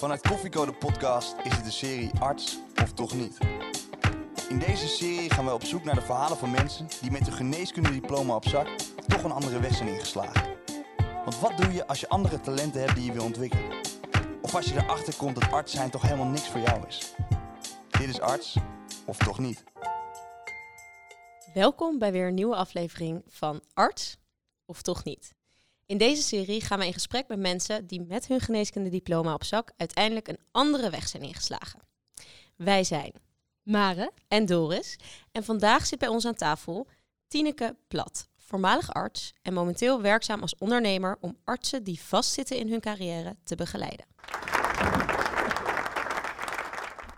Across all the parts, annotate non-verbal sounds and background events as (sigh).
Vanuit Koffiecode Podcast is het de serie Arts of Toch Niet. In deze serie gaan we op zoek naar de verhalen van mensen die met een geneeskundediploma op zak toch een andere weg zijn ingeslagen. Want wat doe je als je andere talenten hebt die je wil ontwikkelen? Of als je erachter komt dat arts zijn toch helemaal niks voor jou is? Dit is Arts of Toch Niet. Welkom bij weer een nieuwe aflevering van Arts of Toch Niet. In deze serie gaan we in gesprek met mensen die met hun geneeskundediploma op zak uiteindelijk een andere weg zijn ingeslagen. Wij zijn Mare en Doris en vandaag zit bij ons aan tafel Tineke Plat, voormalig arts en momenteel werkzaam als ondernemer om artsen die vastzitten in hun carrière te begeleiden.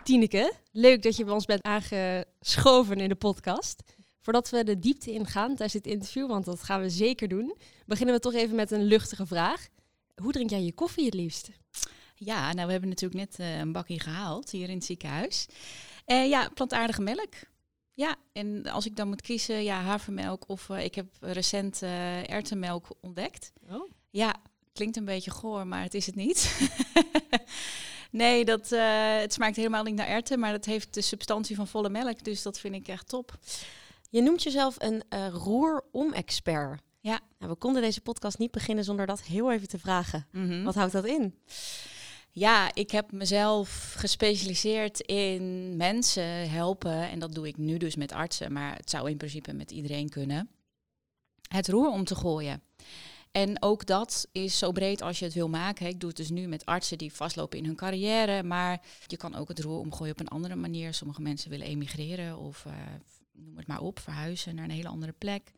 Tineke, leuk dat je bij ons bent aangeschoven in de podcast. Voordat we de diepte ingaan tijdens dit interview, want dat gaan we zeker doen, beginnen we toch even met een luchtige vraag. Hoe drink jij je koffie het liefst? Ja, nou we hebben natuurlijk net uh, een bakje gehaald hier in het ziekenhuis. Uh, ja, plantaardige melk. Ja, en als ik dan moet kiezen, ja, havermelk of uh, ik heb recent erwtenmelk ontdekt. Oh. Ja, klinkt een beetje goor, maar het is het niet. (laughs) nee, dat, het smaakt helemaal niet naar erwten, maar het heeft de substantie van volle melk, dus dat vind ik echt top. Je noemt jezelf een uh, roerom-expert. Ja. Nou, we konden deze podcast niet beginnen zonder dat heel even te vragen. Mm -hmm. Wat houdt dat in? Ja, ik heb mezelf gespecialiseerd in mensen helpen. En dat doe ik nu dus met artsen, maar het zou in principe met iedereen kunnen. Het roer om te gooien. En ook dat is zo breed als je het wil maken. Ik doe het dus nu met artsen die vastlopen in hun carrière. Maar je kan ook het roer omgooien op een andere manier. Sommige mensen willen emigreren of uh, noem het maar op, verhuizen naar een hele andere plek.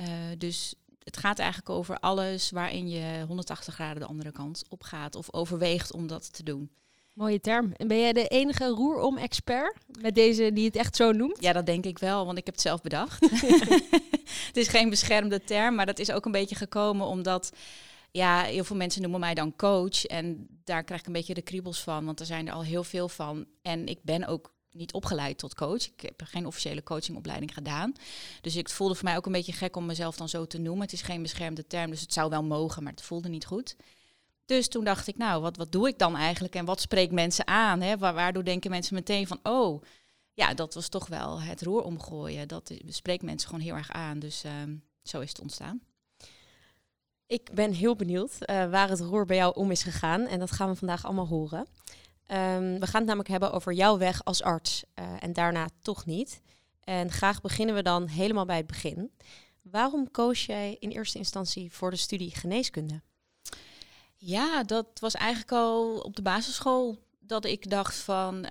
Uh, dus het gaat eigenlijk over alles waarin je 180 graden de andere kant op gaat of overweegt om dat te doen. Mooie term. En ben jij de enige roerom-expert met deze die het echt zo noemt? Ja, dat denk ik wel, want ik heb het zelf bedacht. (laughs) (laughs) het is geen beschermde term, maar dat is ook een beetje gekomen omdat ja, heel veel mensen noemen mij dan coach. En daar krijg ik een beetje de kriebels van, want er zijn er al heel veel van. En ik ben ook niet opgeleid tot coach. Ik heb geen officiële coachingopleiding gedaan. Dus het voelde voor mij ook een beetje gek om mezelf dan zo te noemen. Het is geen beschermde term, dus het zou wel mogen, maar het voelde niet goed. Dus toen dacht ik, nou, wat, wat doe ik dan eigenlijk en wat spreekt mensen aan? Hè? Waardoor denken mensen meteen van, oh, ja, dat was toch wel het roer omgooien. Dat spreekt mensen gewoon heel erg aan. Dus uh, zo is het ontstaan. Ik ben heel benieuwd uh, waar het roer bij jou om is gegaan. En dat gaan we vandaag allemaal horen. Um, we gaan het namelijk hebben over jouw weg als arts uh, en daarna toch niet. En graag beginnen we dan helemaal bij het begin. Waarom koos jij in eerste instantie voor de studie geneeskunde? Ja, dat was eigenlijk al op de basisschool dat ik dacht van... Uh,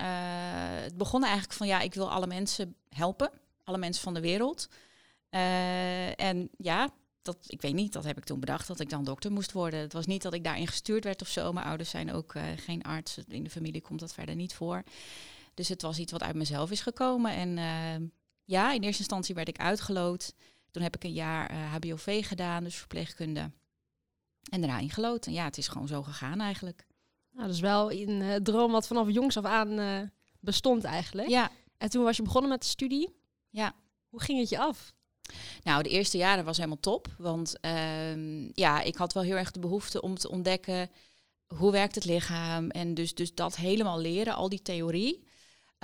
het begon eigenlijk van ja, ik wil alle mensen helpen. Alle mensen van de wereld. Uh, en ja, dat, ik weet niet, dat heb ik toen bedacht, dat ik dan dokter moest worden. Het was niet dat ik daarin gestuurd werd of zo. Mijn ouders zijn ook uh, geen arts. In de familie komt dat verder niet voor. Dus het was iets wat uit mezelf is gekomen. En uh, ja, in eerste instantie werd ik uitgeloot. Toen heb ik een jaar uh, HBOV gedaan, dus verpleegkunde. En daarna ingeloot. En ja, het is gewoon zo gegaan eigenlijk. Nou, dat is wel een droom wat vanaf jongs af aan bestond eigenlijk. Ja. En toen was je begonnen met de studie. Ja. Hoe ging het je af? Nou, de eerste jaren was helemaal top. Want uh, ja, ik had wel heel erg de behoefte om te ontdekken hoe werkt het lichaam. En dus, dus dat helemaal leren, al die theorie.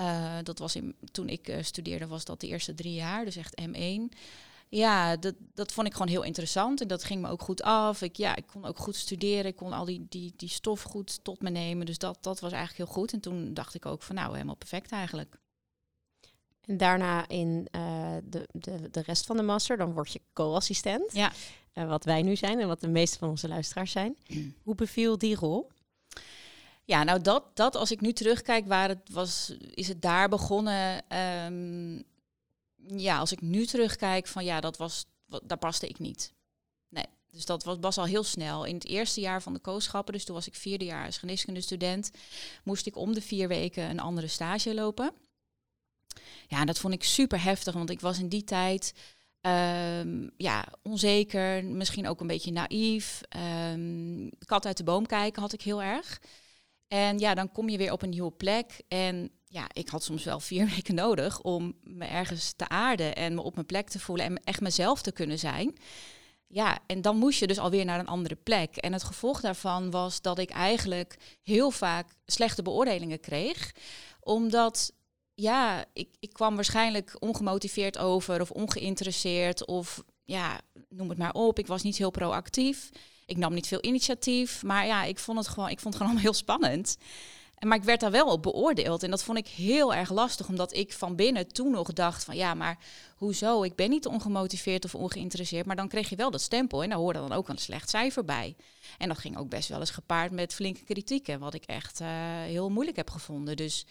Uh, dat was in, toen ik uh, studeerde, was dat de eerste drie jaar, dus echt M1. Ja, dat, dat vond ik gewoon heel interessant en dat ging me ook goed af. Ik, ja, ik kon ook goed studeren, ik kon al die, die, die stof goed tot me nemen. Dus dat, dat was eigenlijk heel goed. En toen dacht ik ook van nou, helemaal perfect eigenlijk. En daarna in uh, de, de, de rest van de master, dan word je co-assistent. Ja. Uh, wat wij nu zijn en wat de meeste van onze luisteraars zijn. (clears throat) Hoe beviel die rol? Ja, nou dat, dat als ik nu terugkijk, waar het was, is het daar begonnen. Um, ja, als ik nu terugkijk, van ja, dat was, daar paste ik niet. Nee, dus dat was, was al heel snel. In het eerste jaar van de kooschappen, dus toen was ik vierde jaar als geneeskundestudent, moest ik om de vier weken een andere stage lopen. Ja, dat vond ik super heftig, want ik was in die tijd um, ja, onzeker, misschien ook een beetje naïef. Um, kat uit de boom kijken had ik heel erg. En ja, dan kom je weer op een nieuwe plek. En ja, ik had soms wel vier (laughs) weken nodig om me ergens te aarden en me op mijn plek te voelen en echt mezelf te kunnen zijn. ja, en dan moest je dus alweer naar een andere plek. En het gevolg daarvan was dat ik eigenlijk heel vaak slechte beoordelingen kreeg. Omdat, ja, ik, ik kwam waarschijnlijk ongemotiveerd over of ongeïnteresseerd of ja, noem het maar op. Ik was niet heel proactief. Ik nam niet veel initiatief. Maar ja, ik vond het gewoon, ik vond het (laughs) gewoon heel spannend. En maar ik werd daar wel op beoordeeld. En dat vond ik heel erg lastig, omdat ik van binnen toen nog dacht van ja, maar hoezo? Ik ben niet ongemotiveerd of ongeïnteresseerd. Maar dan kreeg je wel dat stempel en daar hoorde dan ook een slecht cijfer bij. En dat ging ook best wel eens gepaard met flinke kritieken, wat ik echt uh, heel moeilijk heb gevonden. Dus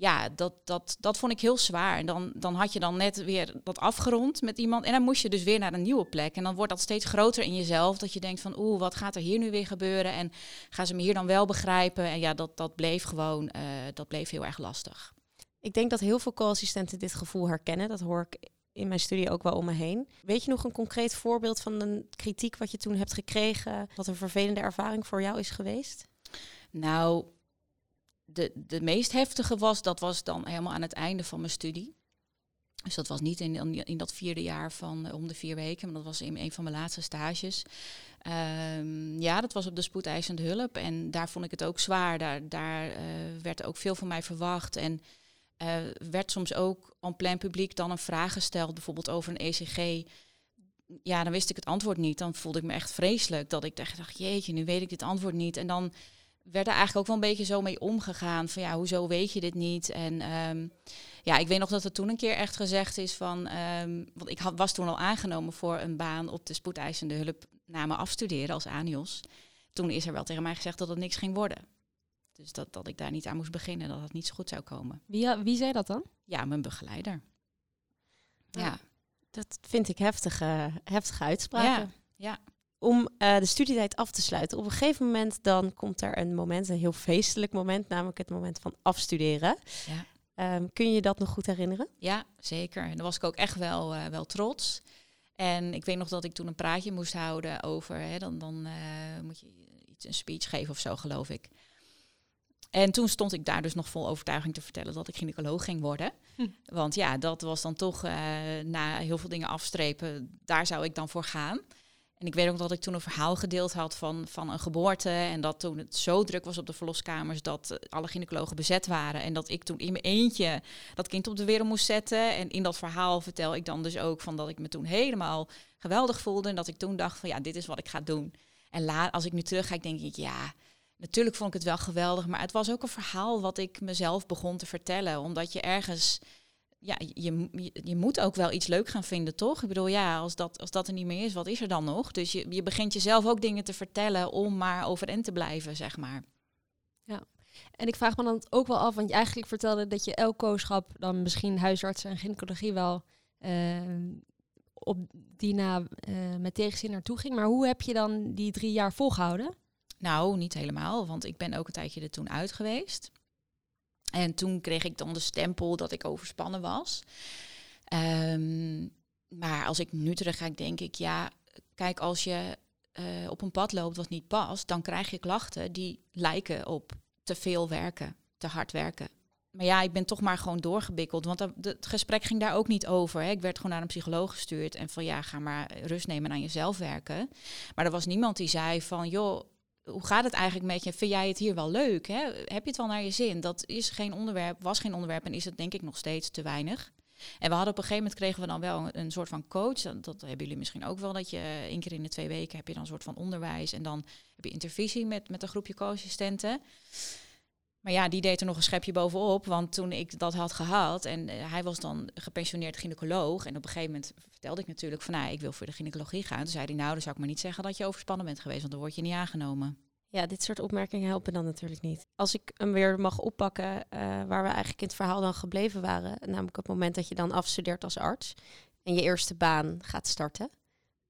ja, dat, dat, dat vond ik heel zwaar. En dan, dan had je dan net weer dat afgerond met iemand. En dan moest je dus weer naar een nieuwe plek. En dan wordt dat steeds groter in jezelf. Dat je denkt van, oeh, wat gaat er hier nu weer gebeuren? En gaan ze me hier dan wel begrijpen? En ja, dat, dat bleef gewoon, uh, dat bleef heel erg lastig. Ik denk dat heel veel co-assistenten dit gevoel herkennen. Dat hoor ik in mijn studie ook wel om me heen. Weet je nog een concreet voorbeeld van een kritiek wat je toen hebt gekregen? Wat een vervelende ervaring voor jou is geweest? Nou, de, de meest heftige was, dat was dan helemaal aan het einde van mijn studie. Dus dat was niet in, in dat vierde jaar van eh, om de vier weken, maar dat was in een van mijn laatste stages. Um, ja, dat was op de spoedeisende hulp. En daar vond ik het ook zwaar. Daar, daar uh, werd ook veel van mij verwacht. En uh, werd soms ook en plein publiek dan een vraag gesteld, bijvoorbeeld over een ECG. Ja, dan wist ik het antwoord niet. Dan voelde ik me echt vreselijk. Dat ik dacht, jeetje, nu weet ik dit antwoord niet. En dan werd er eigenlijk ook wel een beetje zo mee omgegaan. Van ja, hoezo weet je dit niet? En um, ja, ik weet nog dat er toen een keer echt gezegd is van... Um, want ik had, was toen al aangenomen voor een baan op de spoedeisende hulp na me afstuderen als ANIOS. Toen is er wel tegen mij gezegd dat het niks ging worden. Dus dat, dat ik daar niet aan moest beginnen, dat het niet zo goed zou komen. Wie, wie zei dat dan? Ja, mijn begeleider. Ja. ja. Dat vind ik heftige, heftige uitspraken. Ja, ja om uh, de studietijd af te sluiten. Op een gegeven moment dan komt er een moment, een heel feestelijk moment, namelijk het moment van afstuderen. Ja. Um, kun je dat nog goed herinneren? Ja, zeker. En daar was ik ook echt wel, uh, wel trots. En ik weet nog dat ik toen een praatje moest houden over, hè, dan, dan uh, moet je iets, een speech geven of zo, geloof ik. En toen stond ik daar dus nog vol overtuiging te vertellen dat ik gynaecoloog ging worden. Hm. Want ja, dat was dan toch na heel veel dingen afstrepen, daar zou ik dan voor gaan. En ik weet ook dat ik toen een verhaal gedeeld had van, van een geboorte. En dat toen het zo druk was op de verloskamers dat eh, alle gynaecologen bezet waren. En dat ik toen in mijn eentje dat kind op de wereld moest zetten. En in dat verhaal vertel ik dan dus ook van dat ik me toen helemaal geweldig voelde. En dat ik toen dacht van ja, dit is wat ik ga doen. En laat, als ik nu terug ga, denk ik ja, natuurlijk vond ik het wel geweldig. Maar het was ook een verhaal wat ik mezelf begon te vertellen. Omdat je ergens ja, je, je, je, moet ook wel iets leuk gaan vinden, toch? Ik bedoel, ja, als dat, als dat er niet meer is, wat is er dan nog? Dus je, je begint jezelf ook dingen te vertellen om maar overeind te blijven, zeg maar. Ja, en ik vraag me dan ook wel af, want je eigenlijk vertelde dat je elk kooschap, dan misschien huisarts en gynaecologie wel uh, op die na uh, met tegenzin naartoe ging. Maar hoe heb je dan die drie jaar volgehouden? Nou, niet helemaal, want ik ben ook een tijdje er toen uit geweest. En toen kreeg ik dan de stempel dat ik overspannen was. Um, maar als ik nu terug ga, denk ik, ja, kijk, als je uh, op een pad loopt wat niet past, dan krijg je klachten die lijken op te veel werken, te hard werken. Maar ja, ik ben toch maar gewoon doorgebikkeld, want het gesprek ging daar ook niet over. Hè. Ik werd gewoon naar een psycholoog gestuurd en van ja, ga maar rust nemen en aan jezelf werken. Maar er was niemand die zei van joh, hoe gaat het eigenlijk met je? Vind jij het hier wel leuk? Hè? Heb je het wel naar je zin? Dat is geen onderwerp, was geen onderwerp en is het denk ik nog steeds te weinig. En we hadden op een gegeven moment kregen we dan wel een, soort van coach. Dat, hebben jullie misschien ook wel. Dat je één keer in de twee weken heb je dan een soort van onderwijs. En dan heb je intervisie met, met een groepje co-assistenten. Maar ja, die deed er nog een schepje bovenop. Want toen ik dat had gehad en eh, hij was dan gepensioneerd gynaecoloog. En op een gegeven moment vertelde ik natuurlijk van, nou, ik wil voor de gynaecologie gaan. Toen zei hij, nou, dan zou ik maar niet zeggen dat je overspannen bent geweest, want dan word je niet aangenomen. Ja, dit soort opmerkingen helpen dan natuurlijk niet. Als ik hem weer mag oppakken, uh, waar we eigenlijk in het verhaal dan gebleven waren, namelijk het moment dat je dan afstudeert als arts en je eerste baan gaat starten.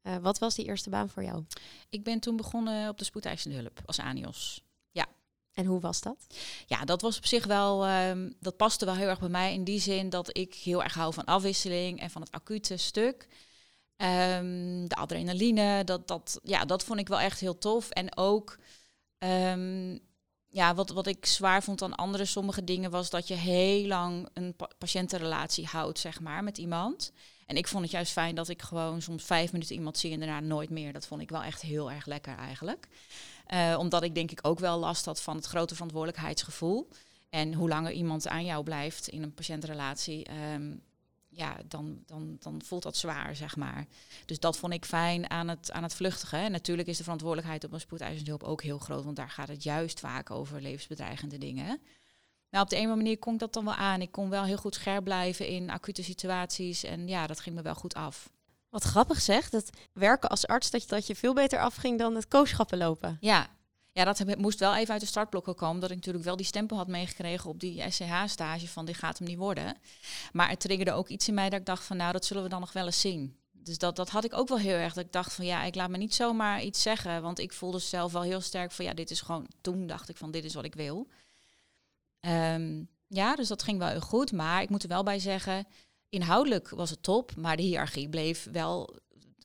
Uh, wat was die eerste baan voor jou? Ik ben toen begonnen op de spoedeisende hulp als ANIOS. En hoe was dat? Ja, dat was op zich wel, um, dat paste wel heel erg bij mij in die zin dat ik heel erg hou van afwisseling en van het acute stuk. Um, de adrenaline, dat, dat, ja, dat vond ik wel echt heel tof. En ook, um, ja, wat, wat ik zwaar vond aan andere sommige dingen was dat je heel lang een pa patiëntenrelatie houdt, zeg maar, met iemand. En ik vond het juist fijn dat ik gewoon soms vijf minuten iemand zie en daarna nooit meer. Dat vond ik wel echt heel erg lekker eigenlijk. Uh, omdat ik denk ik ook wel last had van het grote verantwoordelijkheidsgevoel. En hoe langer iemand aan jou blijft in een patiëntrelatie, ehm, ja, dan, dan, dan voelt dat zwaar, zeg maar. Dus dat vond ik fijn aan het, aan het vluchtigen. En natuurlijk is de verantwoordelijkheid op een spoedeisende hulp ook heel groot, want daar gaat het juist vaak over levensbedreigende dingen. Nou, op de een of andere manier kon ik dat dan wel aan. Ik kon wel heel goed scherp blijven in acute situaties. En ja, dat ging me wel goed af. Wat grappig zeg, dat werken als arts, dat je, dat je veel beter afging dan het kooschappen lopen. Ja, ja, dat moest wel even uit de startblokken komen. Dat ik natuurlijk wel die stempel had meegekregen op die SCH-stage van dit gaat hem niet worden. Maar het triggerde ook iets in mij dat ik dacht van nou, dat zullen we dan nog wel eens zien. Dus dat, dat had ik ook wel heel erg. Dat ik dacht van ja, ik laat me niet zomaar iets zeggen. Want ik voelde zelf wel heel sterk van ja, dit is gewoon... Toen dacht ik van dit is wat ik wil. Um, ja, dus dat ging wel heel goed. Maar ik moet er wel bij zeggen, inhoudelijk was het top. Maar de hiërarchie bleef wel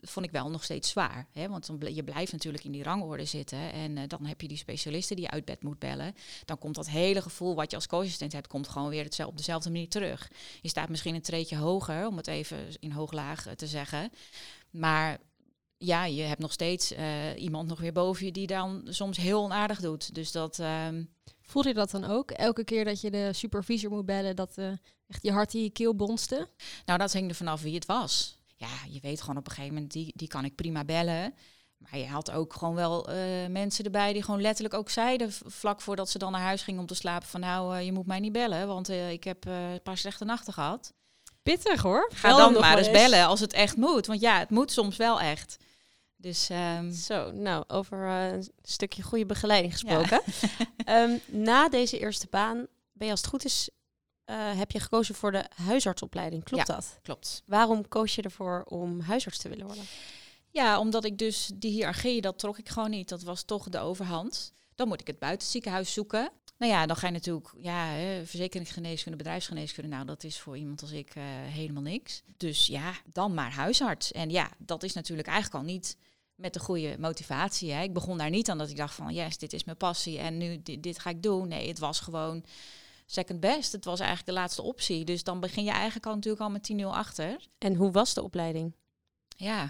vond ik wel nog steeds zwaar. Hè? Want dan je blijft natuurlijk in die rangorde zitten. En uh, dan heb je die specialisten die uit bed moet bellen. Dan komt dat hele gevoel wat je als co-assistent hebt, komt gewoon weer op dezelfde manier terug. Je staat misschien een treetje hoger, om het even in hooglaag uh, te zeggen. Maar ja, je hebt nog steeds uh, iemand nog weer boven je die dan soms heel onaardig doet. Dus dat. Um... Voelde je dat dan ook? Elke keer dat je de supervisor moet bellen, dat echt je hart in je keel bonste? Nou, dat hing er vanaf wie het was ja, je weet gewoon op een gegeven moment, die, die kan ik prima bellen. Maar je had ook gewoon wel uh, mensen erbij die gewoon letterlijk ook zeiden, vlak voordat ze dan naar huis gingen om te slapen, van nou, uh, je moet mij niet bellen, want uh, ik heb een paar slechte nachten gehad. Pittig hoor. Ga dan maar eens bellen als het echt moet. Want ja, het moet soms wel echt. Dus, um... Zo, nou, over een stukje goede begeleiding gesproken. Ja. (laughs) um, na deze eerste baan ben je als het goed is uh, heb je gekozen voor de huisartsopleiding. Klopt ja, dat? Klopt. Waarom koos je ervoor om huisarts te willen worden? Ja, omdat ik dus die hiërarchie, dat trok ik gewoon niet. Dat was toch de overhand. Dan moet ik het buitenziekenhuis zoeken. Nou ja, dan ga je natuurlijk, ja, verzekeringsgeneeskunde, bedrijfsgeneeskunde, nou dat is voor iemand als ik uh, helemaal niks. Dus ja, dan maar huisarts. En ja, dat is natuurlijk eigenlijk al niet met de goede motivatie. Hè. Ik begon daar niet aan dat ik dacht van, yes, dit is mijn passie en nu dit, dit ga ik doen. Nee, het was gewoon second best. Het was eigenlijk de laatste optie. Dus dan begin je eigenlijk al natuurlijk al met 10-0 achter. En hoe was de opleiding? Ja.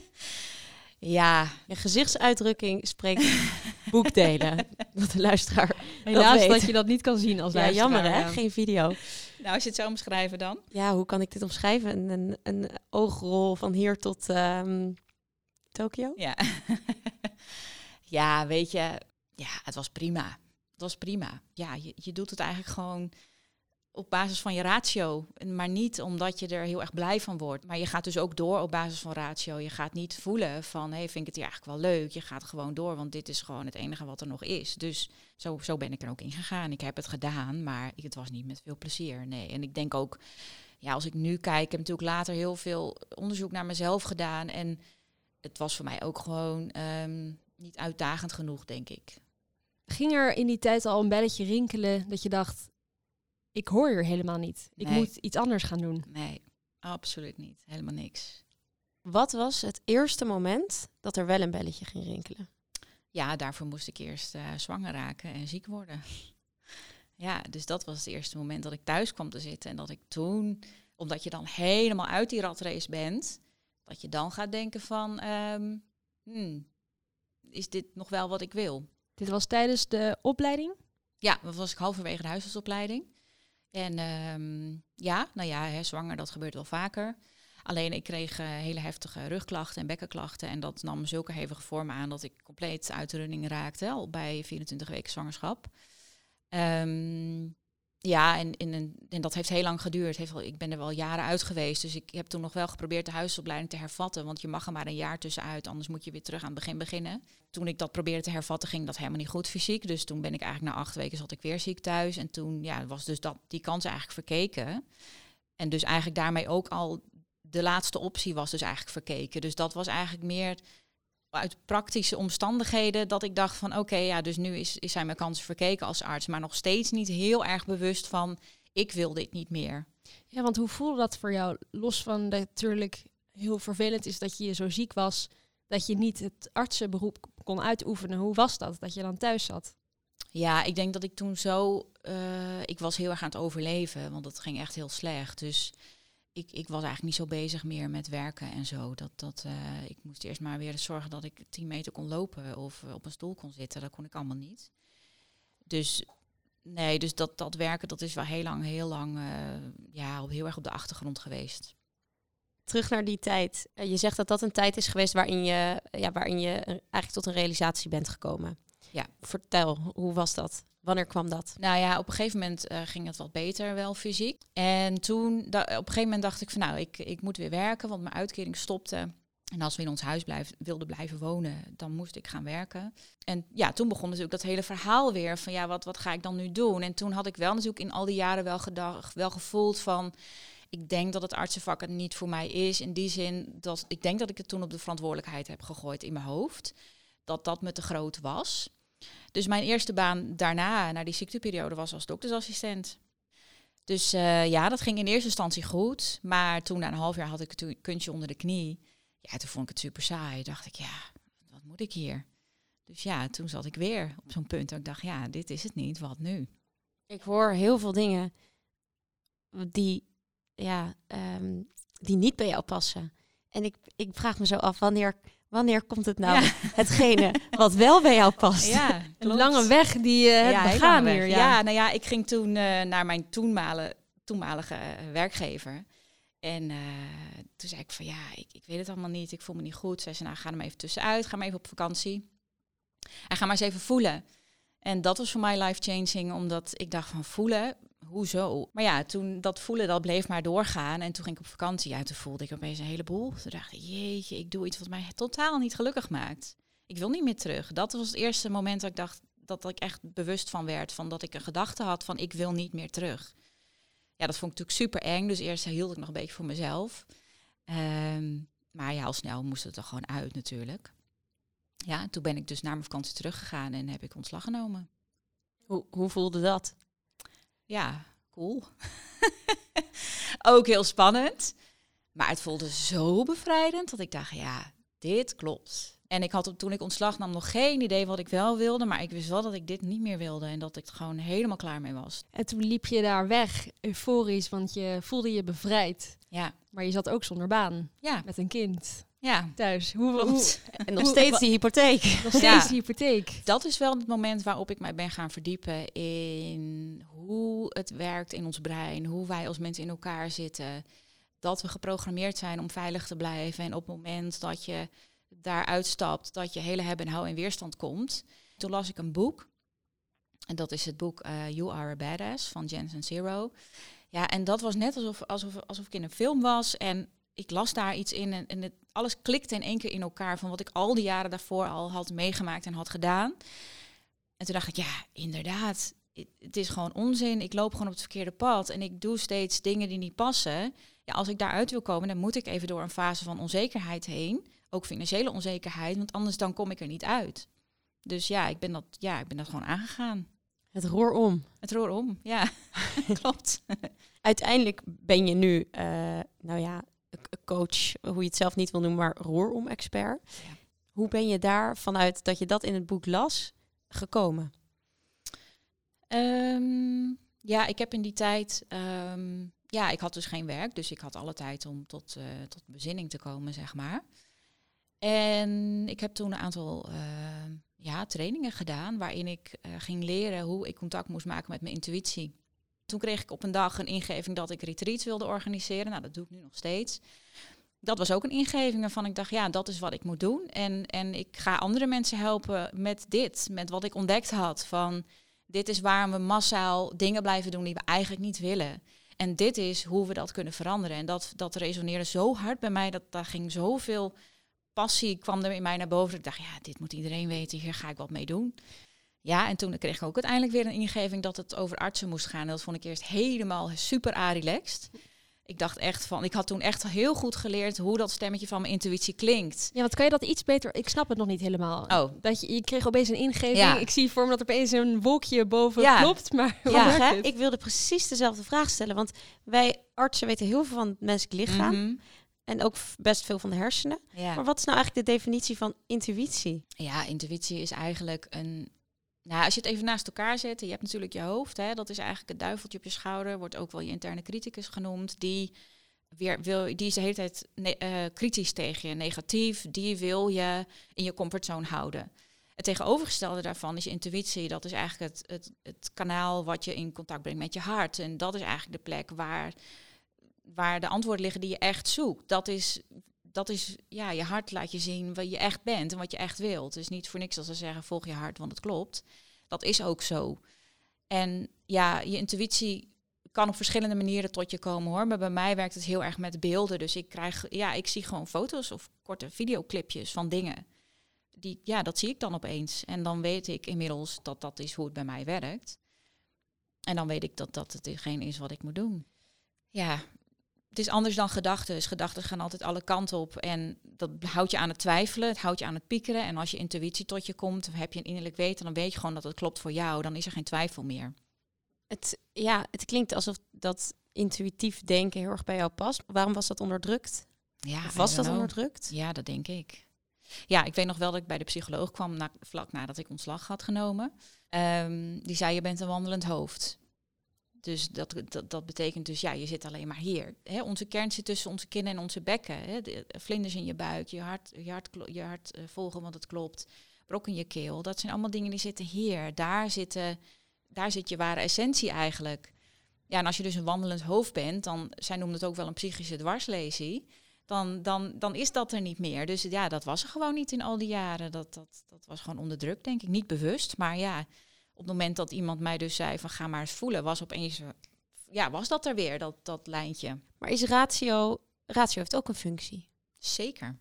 (laughs) ja. Je gezichtsuitdrukking spreekt (laughs) boekdelen. dat de luisteraar Helaas dat, dat, je dat niet kan zien als ja, luisteraar. jammer hè, geen video. Nou, als je het zo omschrijven dan? Ja, hoe kan ik dit omschrijven? Een, een, een oogrol van hier tot um, Tokio? Ja. (laughs) ja, weet je, ja, het was prima dat was prima. Ja, je, je doet het eigenlijk gewoon op basis van je ratio. Maar niet omdat je er heel erg blij van wordt. Maar je gaat dus ook door op basis van ratio. Je gaat niet voelen van, hey, vind ik het hier eigenlijk wel leuk? Je gaat gewoon door, want dit is gewoon het enige wat er nog is. Dus zo, zo ben ik er ook in gegaan. Ik heb het gedaan, maar het was niet met veel plezier. Nee, en ik denk ook, ja, als ik nu kijk, heb natuurlijk later heel veel onderzoek naar mezelf gedaan. En het was voor mij ook gewoon ehm, niet uitdagend genoeg, denk ik. Ging er in die tijd al een belletje rinkelen dat je dacht, ik hoor hier helemaal niet. Ik moet iets anders gaan doen. Nee, absoluut niet. Helemaal niks. Wat was het eerste moment dat er wel een belletje ging rinkelen? Ja, daarvoor moest ik eerst uh, zwanger raken en ziek worden. (laughs) ja, dus dat was het eerste moment dat ik thuis kwam te zitten. En dat ik toen, omdat je dan helemaal uit die ratrace bent, dat je dan gaat denken van, um, hmm, is dit nog wel wat ik wil? Dit was tijdens de opleiding? Ja, dat was ik halverwege de huisartsopleiding. En um, ja, nou ja, hè, zwanger, dat gebeurt wel vaker. Alleen ik kreeg uh, hele heftige rugklachten en bekkenklachten. En dat nam zulke hevige vormen aan dat ik compleet uit de running raakte. Al bij 24 weken zwangerschap. Um, ja, en, en, dat heeft heel lang geduurd. Heeft ik ben er wel jaren uit geweest. Dus ik heb toen nog wel geprobeerd de huisopleiding te hervatten. Want je mag er maar een jaar tussenuit, anders moet je weer terug aan het begin beginnen. Toen ik dat probeerde te hervatten, ging dat helemaal niet goed fysiek. Dus toen ben ik eigenlijk na acht weken zat ik weer ziek thuis. En toen ja, was dus dat, die kans eigenlijk verkeken. En dus eigenlijk daarmee ook al de laatste optie was dus eigenlijk verkeken. Dus dat was eigenlijk meer uit praktische omstandigheden dat ik dacht van oké, ja, dus nu is, is zijn mijn kansen verkeken als arts, maar nog steeds niet heel erg bewust van ik wil dit niet meer. Ja, want hoe voelde dat voor jou? Los van dat natuurlijk heel vervelend is dat je zo ziek was, dat je niet het artsenberoep kon uitoefenen. Hoe was dat, dat je dan thuis zat? Ja, ik denk dat ik toen zo, uh, ik was heel erg aan het overleven, want het ging echt heel slecht. Dus ik, ik was eigenlijk niet zo bezig meer met werken en zo. Dat, dat, eh, ik moest eerst maar weer zorgen dat ik 10 meter kon lopen of op een stoel kon zitten. Dat kon ik allemaal niet. Dus nee, dus dat, dat werken, dat is wel heel lang, heel lang, eh, ja, op- heel erg op de achtergrond geweest. Terug naar die tijd. Eh, je zegt dat dat een tijd is geweest waarin je, ja, waarin je eh, eigenlijk tot een realisatie bent gekomen. Ja. Vertel, hoe was dat? Wanneer kwam dat? Nou ja, op een gegeven moment eh, ging het wat beter wel fysiek. En toen, op een gegeven moment dacht ik van nou, ik, ik moet weer werken, want mijn uitkering stopte. En als we in ons huis wilden blijven wonen, dan moest ik gaan werken. En ja, toen begon natuurlijk dat hele verhaal weer van ja, wat, wat ga ik dan nu doen? En toen had ik wel natuurlijk in al die jaren wel gedacht, wel gevoeld van ik denk dat het artsenvak het niet voor mij is. In die zin dat ik denk dat ik het toen op de verantwoordelijkheid heb gegooid in mijn hoofd. Dat dat me te groot was. Dus mijn eerste baan daarna, na die ziekteperiode, was als doktersassistent. Dus eh, ja, dat ging in eerste instantie goed. Maar toen na een half jaar had ik het kuntje onder de knie. Ja, toen vond ik het super saai. Dacht ik, ja, wat moet ik hier? Dus ja, toen zat ik weer op zo'n punt dat ik dacht, ja, dit is het niet, wat nu? Ik hoor heel veel dingen die, ja, ehm, die niet bij jou passen. En ik, ik vraag me zo af, wanneer, wanneer komt het nou Ja. hetgene wat wel bij jou past? Ja, (laughs) Een lange weg die je hebt Ja, begaan hier. Ja. Ja, nou ja, ik ging toen eh, naar mijn toenmale, toenmalige eh, werkgever. En eh, toen zei ik van ja, ik, ik weet het allemaal niet, ik voel me niet goed. Zei ze, nou ga er maar even tussenuit, ga maar even op vakantie. En ga maar eens even voelen. En dat was voor mij life-changing, omdat ik dacht van voelen, hoezo? Maar ja, toen dat voelen, dat bleef maar doorgaan. En toen ging ik op vakantie, ja, toen voelde ik opeens een heleboel. Toen dacht ik, jeetje, ik doe iets wat mij totaal niet gelukkig maakt. Ik wil niet meer terug. Dat was het eerste moment dat ik dacht, dat ik echt bewust van werd. Van dat ik een gedachte had van ik wil niet meer terug. Ja, dat vond ik natuurlijk super eng. Dus eerst hield ik nog een beetje voor mezelf. Ehm, maar ja, al snel moest het er gewoon uit natuurlijk. Ja, en toen ben ik dus naar mijn vakantie teruggegaan en heb ik ontslag genomen. Hoe, hoe voelde dat? Ja, cool. (laughs) Ook heel spannend. Maar het voelde zo bevrijdend dat ik dacht, ja, dit klopt. En ik had toen ik ontslag nam nog geen idee wat ik wel wilde. Maar ik wist wel dat ik dit niet meer wilde. En dat ik er gewoon helemaal klaar mee was. En toen liep je daar weg, euforisch, want je voelde je bevrijd. Ja, Maar je zat ook zonder baan, ja, met een kind ja. thuis. Hoe, hoe Klopt. En nog Hoe- steeds die hypotheek. nog steeds Ja. die hypotheek. Dat is wel het moment waarop ik mij ben gaan verdiepen in hoe het werkt in ons brein, hoe wij als mensen in elkaar zitten. Dat we geprogrammeerd zijn om veilig te blijven. En op het moment dat je daar uitstapt, dat je hele hebben en hou in weerstand komt. Toen las ik een boek. En dat is het boek eh, You Are a Badass van Jensen Zero. Ja, en dat was net alsof, alsof, alsof ik in een film was. En ik las daar iets in en, en het, alles klikte in één keer in elkaar van wat ik al die jaren daarvoor al had meegemaakt en had gedaan. En toen dacht ik, ja, inderdaad, het- is gewoon onzin. Ik loop gewoon op het verkeerde pad en ik doe steeds dingen die niet passen. Ja, als ik daaruit wil komen, dan moet ik even door een fase van onzekerheid heen. Ook financiële onzekerheid, want anders dan kom ik er niet uit. Dus ja, ik ben dat, ja, ik ben dat gewoon aangegaan. Het roer om. Het roer om, ja, (laughs) (laughs) klopt. Uiteindelijk ben je nu, eh, nou ja, coach, hoe je het zelf niet wil noemen, maar roerom-expert. Ja. Hoe ben je daar vanuit dat je dat in het boek las gekomen? Ehm, ja, ik heb in die tijd, ehm, ja, ik had dus geen werk, dus ik had alle tijd om tot, eh, tot bezinning te komen, zeg maar. En ik heb toen een aantal ehm, ja, trainingen gedaan waarin ik eh, ging leren hoe ik contact moest maken met mijn intuïtie. Toen kreeg ik op een dag een ingeving dat ik retreats wilde organiseren. Nou, dat doe ik nu nog steeds. Dat was ook een ingeving waarvan ik dacht, ja, dat is wat ik moet doen. En, en ik ga andere mensen helpen met dit, met wat ik ontdekt had. Van dit is waarom we massaal dingen blijven doen die we eigenlijk niet willen. En dit is hoe we dat kunnen veranderen. En dat, dat resoneerde zo hard bij mij, dat daar ging zoveel passie kwam er in mij naar boven. Ik dacht, ja, dit moet iedereen weten, hier ga ik wat mee doen. Ja, en toen kreeg ik ook uiteindelijk weer een ingeving dat het over artsen moest gaan. En dat vond ik eerst helemaal super a-relaxed. Ik dacht echt van, ik had toen echt heel goed geleerd hoe dat stemmetje van mijn intuïtie klinkt. Ja, wat kan je dat iets beter? Ik snap het nog niet helemaal. Oh, Dat je, je kreeg opeens een ingeving. Ja. Ik zie voor me dat er opeens een wolkje boven Ja. klopt. Maar hoe Ja, werkt Hè? het? Ik wilde precies dezelfde vraag stellen, want wij artsen weten heel veel van het menselijk lichaam mhm. en ook best veel van de hersenen. ja. Maar wat is nou eigenlijk de definitie van intuïtie? Ja, intuïtie is eigenlijk een. Nou, als je het even naast elkaar zet, je hebt natuurlijk je hoofd, hè, dat is eigenlijk het duiveltje op je schouder, wordt ook wel je interne criticus genoemd, die weer wil, die is de hele tijd eh, kritisch tegen je, negatief. Die wil je in je comfortzone houden. Het tegenovergestelde daarvan is intuïtie. Dat is eigenlijk het, het, het kanaal wat je in contact brengt met je hart. En dat is eigenlijk de plek waar, waar de antwoorden liggen die je echt zoekt. Dat is, dat is ja, je hart laat je zien wat je echt bent en wat je echt wilt. Is niet voor niks als ze zeggen volg je hart, want het klopt. Dat is ook zo. En ja, je intuïtie kan op verschillende manieren tot je komen hoor. Maar bij mij werkt het heel erg met beelden. Dus ik krijg, ja, ik zie gewoon foto's of korte videoclipjes van dingen. Die, ja, dat zie ik dan opeens. En dan weet ik inmiddels dat dat is hoe het bij mij werkt. En dan weet ik dat dat hetgeen is wat ik moet doen. Ja, het is anders dan gedachten. Gedachten gaan altijd alle kanten op. En dat houdt je aan het twijfelen, het houdt je aan het piekeren. En als je intuïtie tot je komt, heb je een innerlijk weten, dan weet je gewoon dat het klopt voor jou. Dan is er geen twijfel meer. Het, ja, het klinkt alsof dat intuïtief denken heel erg bij jou past. Waarom was dat onderdrukt? Ja, Of was dat know. onderdrukt? Ja, dat denk ik. Ja, ik weet nog wel dat ik bij de psycholoog kwam na, vlak nadat ik ontslag had genomen. Ehm, die zei, je bent een wandelend hoofd. Dus dat, dat, dat betekent dus, ja, je zit alleen maar hier. Hè, onze kern zit tussen onze kin en onze bekken. Hè, de, vlinders in je buik, je hart, je hart, je hart eh, volgen, want het klopt. Brok in je keel, dat zijn allemaal dingen die zitten hier. Daar, zitten, daar zit je ware essentie eigenlijk. Ja, en als je dus een wandelend hoofd bent, dan, zij noemden het ook wel een psychische dwarslesie dan, dan, dan is dat er niet meer. Dus ja, dat was er gewoon niet in al die jaren. Dat, dat, dat was gewoon onderdrukt, denk ik. Niet bewust, maar ja, op het moment dat iemand mij dus zei van ga maar eens voelen, was opeens, ja, was dat er weer, dat, dat lijntje. Maar is ratio... Ratio heeft ook een functie. Zeker.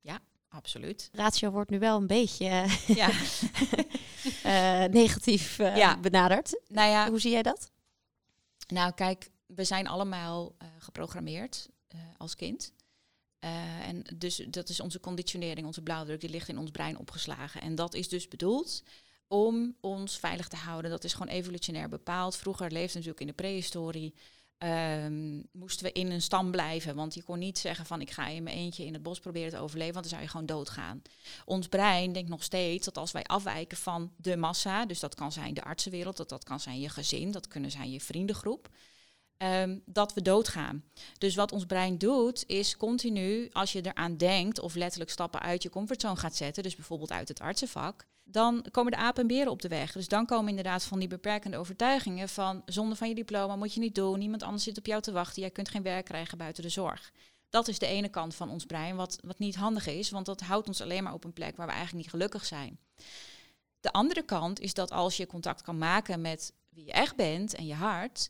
Ja, absoluut. Ratio wordt nu wel een beetje eh, Ja, (laughs) eh, negatief eh, Ja. benaderd. nou ja, Hoe zie jij dat? Nou, kijk, we zijn allemaal geprogrammeerd als kind. En dus dat is onze conditionering, onze blauwdruk, die ligt in ons brein opgeslagen. En dat is dus bedoeld om ons veilig te houden. Dat is gewoon evolutionair bepaald. Vroeger leefde natuurlijk in de prehistorie. ehm, moesten we in een stam blijven. Want je kon niet zeggen van ik ga in mijn eentje in het bos proberen te overleven, want dan zou je gewoon doodgaan. Ons brein denkt nog steeds dat als wij afwijken van de massa, dus dat kan zijn de artsenwereld, dat, dat kan zijn je gezin, dat kunnen zijn je vriendengroep, ehm, dat we doodgaan. Dus wat ons brein doet, is continu, als je eraan denkt of letterlijk stappen uit je comfortzone gaat zetten, dus bijvoorbeeld uit het artsenvak, dan komen de apen en beren op de weg. Dus dan komen inderdaad van die beperkende overtuigingen van zonder van je diploma moet je niet doen, niemand anders zit op jou te wachten, jij kunt geen werk krijgen buiten de zorg. Dat is de ene kant van ons brein, wat, wat niet handig is, want dat houdt ons alleen maar op een plek waar we eigenlijk niet gelukkig zijn. De andere kant is dat als je contact kan maken met wie je echt bent en je hart,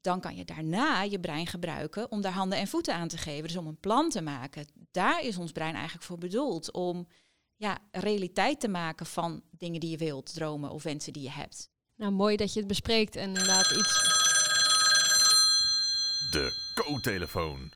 dan kan je daarna je brein gebruiken om daar handen en voeten aan te geven. Dus om een plan te maken. Daar is ons brein eigenlijk voor bedoeld. Om ja, realiteit te maken van dingen die je wilt, dromen of wensen die je hebt. Nou, mooi dat je het bespreekt en inderdaad iets... De co-telefoon.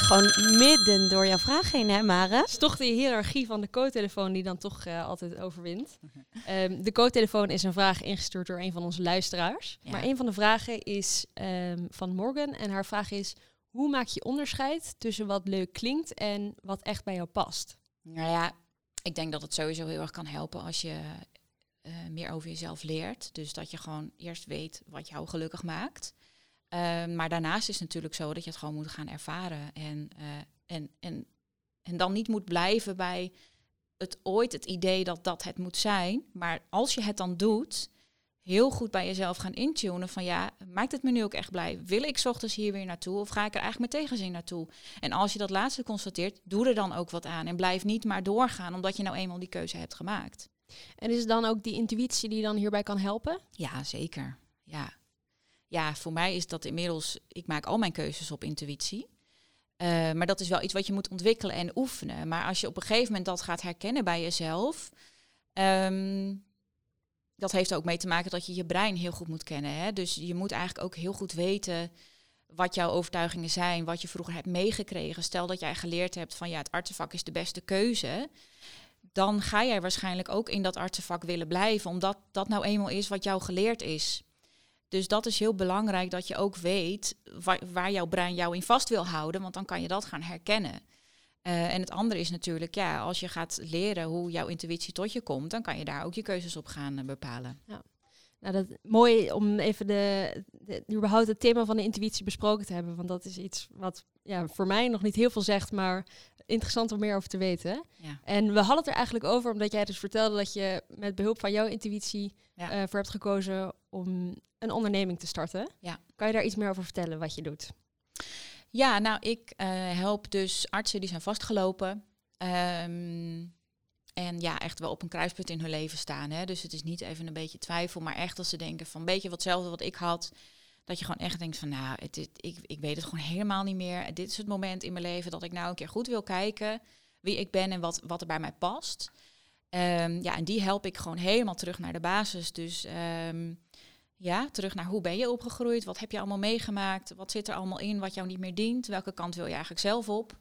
Gewoon midden door jouw vraag heen, hè, Mare? Het is toch de hiërarchie van de co-telefoon die dan toch eh, altijd overwint. Ehm, de co-telefoon is een vraag ingestuurd door een van onze luisteraars. Ja. Maar een van de vragen is ehm, van Morgan. En haar vraag is, hoe maak je onderscheid tussen wat leuk klinkt en wat echt bij jou past? Nou ja, ik denk dat het sowieso heel erg kan helpen als je eh, meer over jezelf leert. Dus dat je gewoon eerst weet wat jou gelukkig maakt. Ehm, maar daarnaast is het natuurlijk zo dat je het gewoon moet gaan ervaren. En, eh, en, en, en dan niet moet blijven bij het ooit het idee dat dat het moet zijn. Maar als je het dan doet, heel goed bij jezelf gaan intunen van ja, maakt het me nu ook echt blij? Wil ik 's ochtends hier weer naartoe of ga ik er eigenlijk met tegenzin naartoe? En als je dat laatste constateert, doe er dan ook wat aan. En blijf niet maar doorgaan omdat je nou eenmaal die keuze hebt gemaakt. En is het dan ook die intuïtie die dan hierbij kan helpen? Ja, zeker. Ja. Ja, voor mij is dat inmiddels, ik maak al mijn keuzes op intuïtie. Eh, maar dat is wel iets wat je moet ontwikkelen en oefenen. Maar als je op een gegeven moment dat gaat herkennen bij jezelf, ehm, dat heeft ook mee te maken dat je je brein heel goed moet kennen. Hè? Dus je moet eigenlijk ook heel goed weten wat jouw overtuigingen zijn, wat je vroeger hebt meegekregen. Stel dat jij geleerd hebt van ja, het artsenvak is de beste keuze. Dan ga jij waarschijnlijk ook in dat artsenvak willen blijven, omdat dat nou eenmaal is wat jou geleerd is. Dus dat is heel belangrijk dat je ook weet waar, waar jouw brein jou in vast wil houden, want dan kan je dat gaan herkennen. Eh, en het andere is natuurlijk, ja, als je gaat leren hoe jouw intuïtie tot je komt, dan kan je daar ook je keuzes op gaan eh, bepalen. Nou, dat mooi om even de, de, überhaupt het thema van de intuïtie besproken te hebben. Want dat is iets wat ja, voor mij nog niet heel veel zegt, maar interessant om meer over te weten. Ja. En we hadden het er eigenlijk over, omdat jij dus vertelde dat je met behulp van jouw intuïtie Ja. eh, voor hebt gekozen om een onderneming te starten. Ja. Kan je daar iets meer over vertellen wat je doet? Ja, nou, ik eh, help dus artsen die zijn vastgelopen. Ehm, en ja, echt wel op een kruispunt in hun leven staan. Hè. Dus het is niet even een beetje twijfel, maar echt als ze denken van beetje wat hetzelfde wat ik had. Dat je gewoon echt denkt van nou, het, ik, ik weet het gewoon helemaal niet meer. Dit is het moment in mijn leven dat ik nou een keer goed wil kijken wie ik ben en wat, wat er bij mij past. Ehm, ja, en die help ik gewoon helemaal terug naar de basis. Dus ehm, ja, terug naar hoe ben je opgegroeid? Wat heb je allemaal meegemaakt? Wat zit er allemaal in wat jou niet meer dient? Welke kant wil je eigenlijk zelf op?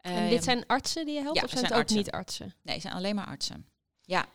en Ehm, dit zijn artsen die je helpt ja, of zijn het ook artsen. niet artsen? Nee, het zijn alleen maar artsen. Ja,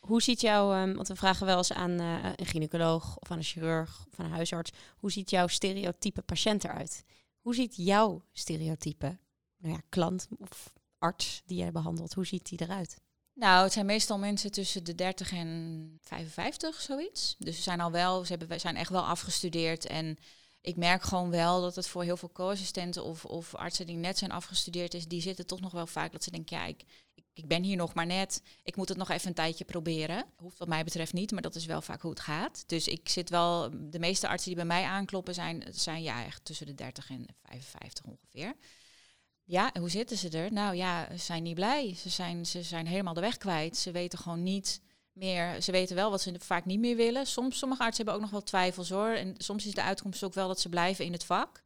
Hoe ziet jouw, ehm, want we vragen wel eens aan eh, een gynaecoloog of aan een chirurg of aan een huisarts, hoe ziet jouw stereotype patiënt eruit? Hoe ziet jouw stereotype nou ja, klant of arts die jij behandelt, hoe ziet die eruit? Nou, het zijn meestal mensen tussen de 30 en 55, zoiets. Dus ze zijn al wel, ze hebben, zijn echt wel afgestudeerd. En ik merk gewoon wel dat het voor heel veel co-assistenten of, of artsen die net zijn afgestudeerd is, die zitten toch nog wel vaak dat ze denken, ja, ik, ik ben hier nog maar net. Ik moet het nog even een tijdje proberen. Hoeft wat mij betreft niet, maar dat is wel vaak hoe het gaat. Dus ik zit wel, de meeste artsen die bij mij aankloppen zijn, zijn ja, echt tussen de 30 en 55 ongeveer. Ja, en hoe zitten ze er? Nou ja, ze zijn niet blij. Ze zijn, ze zijn helemaal de weg kwijt. Ze weten gewoon niet meer. Ze weten wel wat ze vaak niet meer willen. Soms, sommige artsen hebben ook nog wel twijfels hoor. En soms is de uitkomst ook wel dat ze blijven in het vak.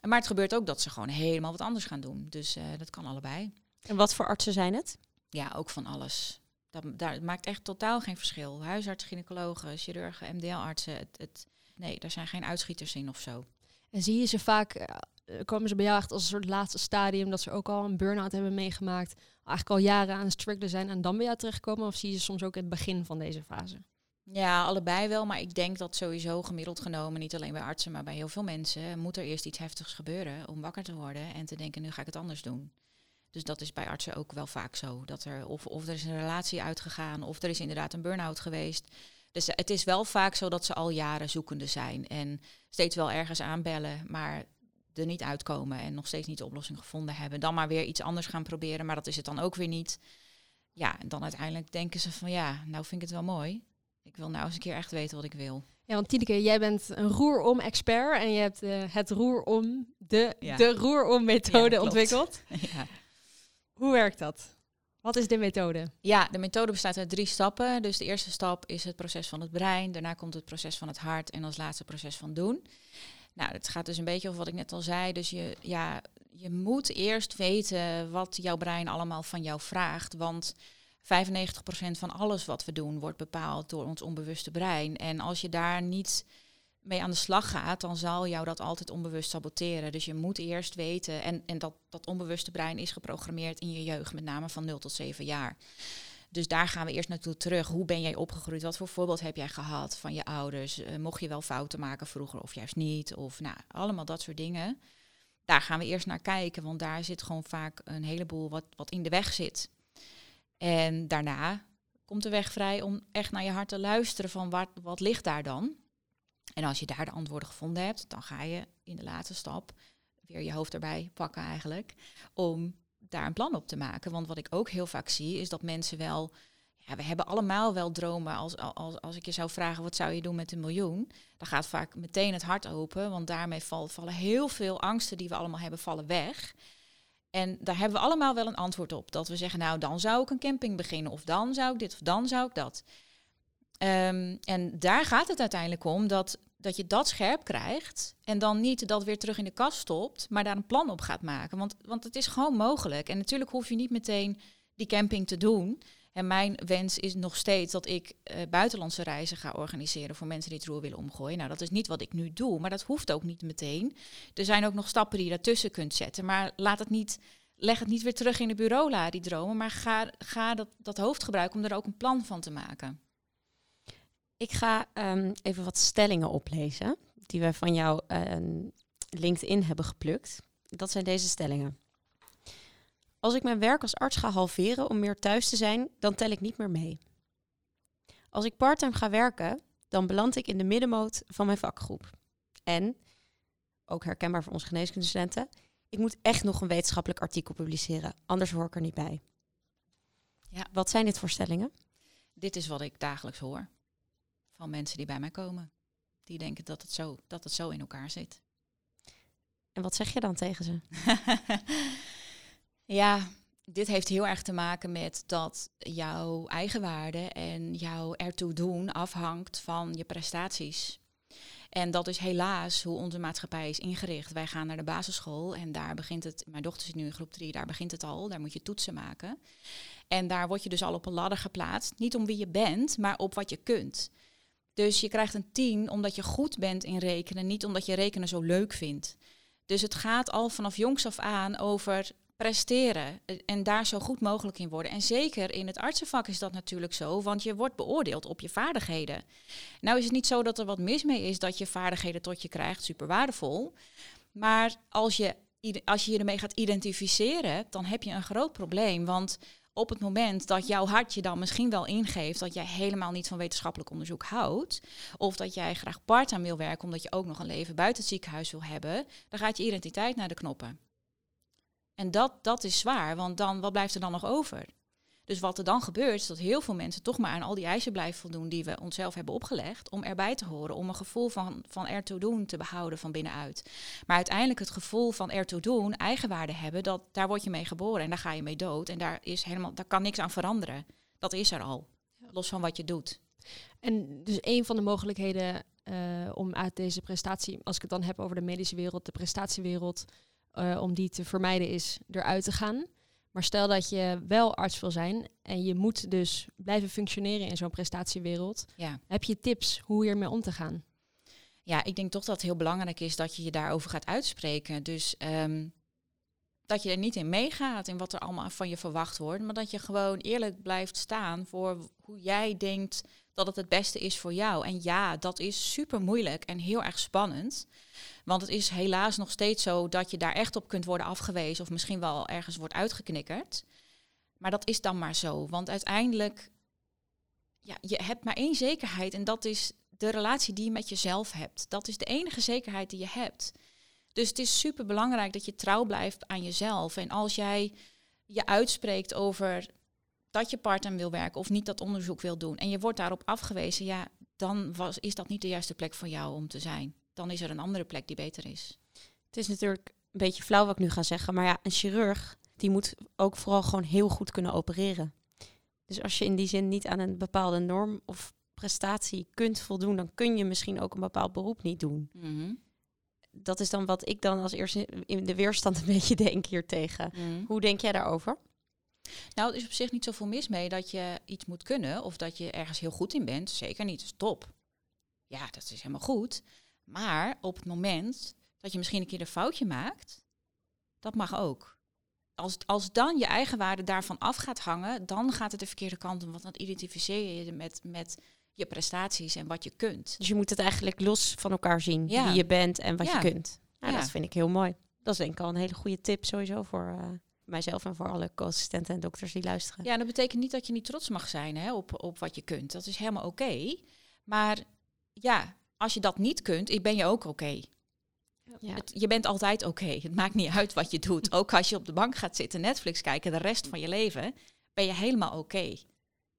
Maar het gebeurt ook dat ze gewoon helemaal wat anders gaan doen. Dus eh, dat kan allebei. En wat voor artsen zijn het? Ja, ook van alles. Dat, daar het maakt echt totaal geen verschil. Huisartsen, gynaecologen, chirurgen, MDL-artsen. Het, het, nee, daar zijn geen uitschieters in of zo. En zie je ze vaak, eh, komen ze bij jou echt als een soort laatste stadium, dat ze ook al een burn-out hebben meegemaakt, eigenlijk al jaren aan het struggelen zijn en dan bij jou terechtkomen? Of zie je ze soms ook in het begin van deze fase? Ja, allebei wel. Maar ik denk dat sowieso gemiddeld genomen, niet alleen bij artsen, maar bij heel veel mensen, moet er eerst iets heftigs gebeuren om wakker te worden en te denken, nu ga ik het anders doen. Dus dat is bij artsen ook wel vaak zo. Dat er, of, of er is een relatie uitgegaan, of er is inderdaad een burn-out geweest. Dus het is wel vaak zo dat ze al jaren zoekende zijn en steeds wel ergens aanbellen, maar er niet uitkomen en nog steeds niet de oplossing gevonden hebben. Dan maar weer iets anders gaan proberen, maar dat is het dan ook weer niet. Ja, en dan uiteindelijk denken ze van ja, nou vind ik het wel mooi. Ik wil nou eens een keer echt weten wat ik wil. Ja, want Tineke, jij bent een roerom-expert en je hebt eh, het roerom, de, Ja. de roerom-methode Ja, ontwikkeld. (laughs) ja. Hoe werkt dat? Wat is de methode? ja, de methode bestaat uit drie stappen. Dus de eerste stap is het proces van het brein. Daarna komt het proces van het hart. En als laatste proces van doen. Nou, het gaat dus een beetje over wat ik net al zei. Dus je, ja, je moet eerst weten wat jouw brein allemaal van jou vraagt. Want 95% van alles wat we doen wordt bepaald door ons onbewuste brein. En als je daar niet mee aan de slag gaat, dan zal jou dat altijd onbewust saboteren. Dus je moet eerst weten, en, en dat, dat onbewuste brein is geprogrammeerd in je jeugd, met name van 0 tot 7 jaar. Dus daar gaan we eerst naartoe terug. Hoe ben jij opgegroeid? Wat voor voorbeeld heb jij gehad van je ouders? Eh, mocht je wel fouten maken vroeger of juist niet? Of nou, allemaal dat soort dingen. Daar gaan we eerst naar kijken, want daar zit gewoon vaak een heleboel wat, wat in de weg zit. En daarna komt de weg vrij om echt naar je hart te luisteren van wat, wat ligt daar dan? En als je daar de antwoorden gevonden hebt, dan ga je in de laatste stap weer je hoofd erbij pakken eigenlijk, om daar een plan op te maken. Want wat ik ook heel vaak zie, is dat mensen wel, ja, we hebben allemaal wel dromen. Als, als, als ik je zou vragen, wat zou je doen met een miljoen? Dan gaat vaak meteen het hart open, want daarmee val- vallen heel veel angsten die we allemaal hebben, vallen weg. En daar hebben we allemaal wel een antwoord op. Dat we zeggen, nou dan zou ik een camping beginnen, of dan zou ik dit, of dan zou ik dat. Ehm, en daar gaat het uiteindelijk om dat, dat je dat scherp krijgt en dan niet dat weer terug in de kast stopt, maar daar een plan op gaat maken. Want, want het is gewoon mogelijk. En natuurlijk hoef je niet meteen die camping te doen. En mijn wens is nog steeds dat ik eh, buitenlandse reizen ga organiseren voor mensen die het roer willen omgooien. Nou, dat is niet wat ik nu doe, maar dat hoeft ook niet meteen. Er zijn ook nog stappen die je daartussen kunt zetten. Maar laat het niet, leg het niet weer terug in de bureaula, die dromen. Maar ga, ga dat, dat hoofd gebruiken om er ook een plan van te maken. Ik ga ehm, even wat stellingen oplezen die we van jouw ehm, LinkedIn hebben geplukt. Dat zijn deze stellingen. Als ik mijn werk als arts ga halveren om meer thuis te zijn, dan tel ik niet meer mee. Als ik parttime ga werken, dan beland ik in de middenmoot van mijn vakgroep. En, ook herkenbaar voor onze geneeskundestudenten, ik moet echt nog een wetenschappelijk artikel publiceren, anders hoor ik er niet bij. Ja. Wat zijn dit voor stellingen? Dit is wat ik dagelijks hoor van mensen die bij mij komen. Die denken dat het zo, dat het zo in elkaar zit. En wat zeg je dan tegen ze? (laughs) ja, dit heeft heel erg te maken met dat jouw eigenwaarde en jouw ertoe doen afhangt van je prestaties. En dat is helaas hoe onze maatschappij is ingericht. Wij gaan naar de basisschool en daar begint het. Mijn dochter zit nu in groep 3, daar begint het al. Daar moet je toetsen maken. En daar word je dus al op een ladder geplaatst. Niet om wie je bent, maar op wat je kunt. Dus je krijgt een 10 omdat je goed bent in rekenen, niet omdat je rekenen zo leuk vindt. Dus het gaat al vanaf jongs af aan over presteren en daar zo goed mogelijk in worden. En zeker in het artsenvak is dat natuurlijk zo, want je wordt beoordeeld op je vaardigheden. Nou is het niet zo dat er wat mis mee is dat je vaardigheden tot je krijgt, super waardevol. Maar als je, als je je ermee gaat identificeren, dan heb je een groot probleem. Want op het moment dat jouw hart je dan misschien wel ingeeft dat jij helemaal niet van wetenschappelijk onderzoek houdt, of dat jij graag part-time wil werken omdat je ook nog een leven buiten het ziekenhuis wil hebben, dan gaat je identiteit naar de knoppen. En dat, dat is zwaar, want dan, wat blijft er dan nog over? Dus wat er dan gebeurt, is dat heel veel mensen toch maar aan al die eisen blijven voldoen die we onszelf hebben opgelegd om erbij te horen, om een gevoel van, van ertoe doen te behouden van binnenuit. Maar uiteindelijk het gevoel van ertoe doen, eigenwaarde hebben, dat, daar word je mee geboren en daar ga je mee dood. En daar, is helemaal, daar kan niks aan veranderen. Dat is er al, los van wat je doet. En dus een van de mogelijkheden uh, om uit deze prestatie, als ik het dan heb over de medische wereld, de prestatiewereld, uh, om die te vermijden is eruit te gaan. Maar stel dat je wel arts wil zijn en je moet dus blijven functioneren in zo'n prestatiewereld. Ja. Heb je tips hoe hiermee om te gaan? Ja, ik denk toch dat het heel belangrijk is dat je je daarover gaat uitspreken. Dus um, dat je er niet in meegaat in wat er allemaal van je verwacht wordt. Maar dat je gewoon eerlijk blijft staan voor hoe jij denkt dat het het beste is voor jou. En ja, dat is super moeilijk en heel erg spannend. Want het is helaas nog steeds zo dat je daar echt op kunt worden afgewezen of misschien wel ergens wordt uitgeknikkerd. Maar dat is dan maar zo. Want uiteindelijk, ja, je hebt maar één zekerheid en dat is de relatie die je met jezelf hebt. Dat is de enige zekerheid die je hebt. Dus het is super belangrijk dat je trouw blijft aan jezelf. En als jij je uitspreekt over dat je part-time wil werken of niet dat onderzoek wil doen en je wordt daarop afgewezen, ja, dan was, is dat niet de juiste plek voor jou om te zijn dan is er een andere plek die beter is. Het is natuurlijk een beetje flauw wat ik nu ga zeggen, maar ja, een chirurg die moet ook vooral gewoon heel goed kunnen opereren. Dus als je in die zin niet aan een bepaalde norm of prestatie kunt voldoen, dan kun je misschien ook een bepaald beroep niet doen. Mhm. Dat is dan wat ik dan als eerste in de weerstand een (laughs) beetje denk hier tegen. Mhm. Hoe denk jij daarover? Nou, er is op zich niet zoveel mis mee dat je iets moet kunnen of dat je ergens heel goed in bent. Zeker niet, dat is top. Ja, dat is helemaal goed. Maar op het moment dat je misschien een keer een foutje maakt, dat mag ook. Als, als dan je eigen waarde daarvan af gaat hangen, dan gaat het de verkeerde kant op. Want dan identificeer je met, met je prestaties en wat je kunt. Dus je moet het eigenlijk los van elkaar zien, Ja. wie je bent en wat Ja. je kunt. Nou, Ja. Dat vind ik heel mooi. Dat is denk ik al een hele goede tip sowieso voor eh, mijzelf en voor alle co-assistenten en dokters die luisteren. Ja, dat betekent niet dat je niet trots mag zijn hè, op, op wat je kunt. Dat is helemaal oké. Maar ja, als je dat niet kunt, ben je ook oké. Ja. Het- Je bent altijd oké. (laughs) Het maakt niet uit wat je doet. (laughs) Ook als je op de bank gaat zitten, Netflix kijken, de rest van je leven, ben je helemaal oké.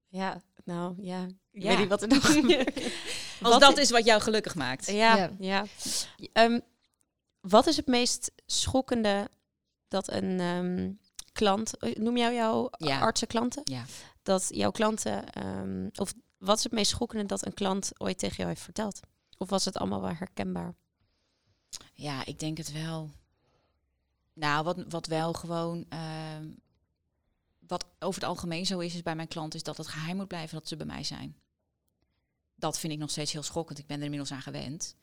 Ja, nou ja. Ik Ja. weet niet wat er nog (laughs) gebeurt. Als dat is wat jou gelukkig maakt. Ja, Ja. ja. Ehm, wat is het meest schokkende dat een ehm, klant, eh, noem jou jouw Ja. artsenklanten? Ja. Dat jouw klanten, ehm, of wat is het meest schokkende dat een klant ooit tegen jou heeft verteld? Of was het allemaal wel herkenbaar? Ja, ik denk het wel. Nou, wat, wat wel gewoon. ehm, wat over het algemeen zo is, bij mijn klant, is dat het geheim moet blijven dat ze bij mij zijn. Dat vind ik nog steeds heel schokkend. Ik ben er inmiddels aan gewend.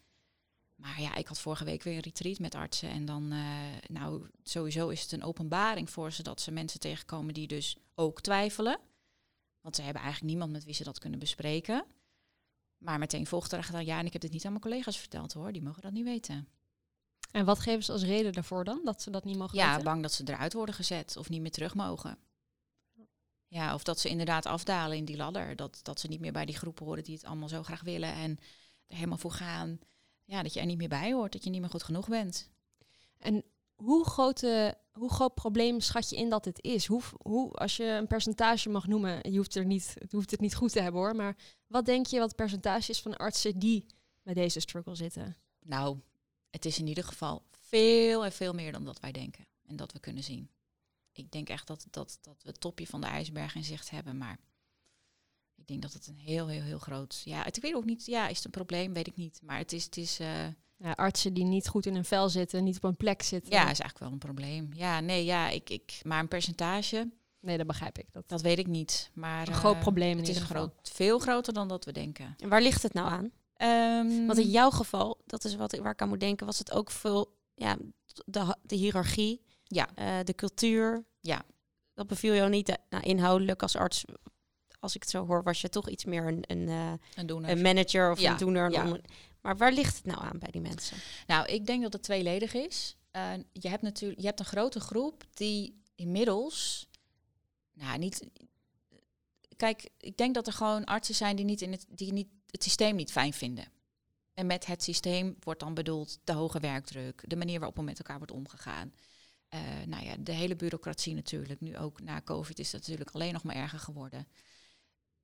Maar ja, ik had vorige week weer een retreat met artsen. En dan, eh, nou, sowieso is het een openbaring voor ze dat ze mensen tegenkomen die dus ook twijfelen. Want ze hebben eigenlijk niemand met wie ze dat kunnen bespreken. Maar meteen volgt er dan, ja, en ik heb dit niet aan mijn collega's verteld hoor, die mogen dat niet weten. En wat geven ze als reden daarvoor dan? Dat ze dat niet mogen Ja, weten? bang dat ze eruit worden gezet of niet meer terug mogen. Ja, of dat ze inderdaad afdalen in die ladder. Dat, dat ze niet meer bij die groep horen die het allemaal zo graag willen en er helemaal voor gaan. Ja, dat je er niet meer bij hoort, dat je niet meer goed genoeg bent. En hoe, hoe groot probleem schat je in dat het is? Hoe, hoe, als je een percentage mag noemen, je hoeft, er niet, hoeft het niet goed te hebben hoor, maar wat denk je wat percentage is van artsen die met deze struggle zitten? Nou, het is in ieder geval veel en veel meer dan dat wij denken en dat we kunnen zien. Ik denk echt dat, dat, dat we het topje van de ijsberg in zicht hebben, maar ik denk dat het een heel, heel, heel groot... Ja, ik weet ook niet, ja, is het een probleem? Weet ik niet. Maar het is... Het is uh, ja, artsen die niet goed in een vel zitten, niet op een plek zitten. Ja, is eigenlijk wel een probleem. Ja, nee, ja, ik, ik, maar een percentage. Nee, dat begrijp ik. Dat, dat weet ik niet. Maar een groot probleem. Het is een groot, veel groter dan dat we denken. En waar ligt het nou aan? Um, Want in jouw geval, dat is wat ik, waar ik aan moet denken, was het ook veel, ja, de, de hiërarchie, ja. Uh, de cultuur. Ja. Dat beviel jou niet nou, inhoudelijk als arts. Als ik het zo hoor, was je toch iets meer een, een, uh, een, een manager of ja. een doener. Ja. Maar waar ligt het nou aan bij die mensen? Nou, ik denk dat het tweeledig is. Uh, je hebt natuurlijk, je hebt een grote groep die inmiddels, nou niet. Kijk, ik denk dat er gewoon artsen zijn die niet in het, die niet het systeem niet fijn vinden. En met het systeem wordt dan bedoeld de hoge werkdruk, de manier waarop er met elkaar wordt omgegaan. Uh, nou ja, de hele bureaucratie natuurlijk. Nu ook na COVID is dat natuurlijk alleen nog maar erger geworden.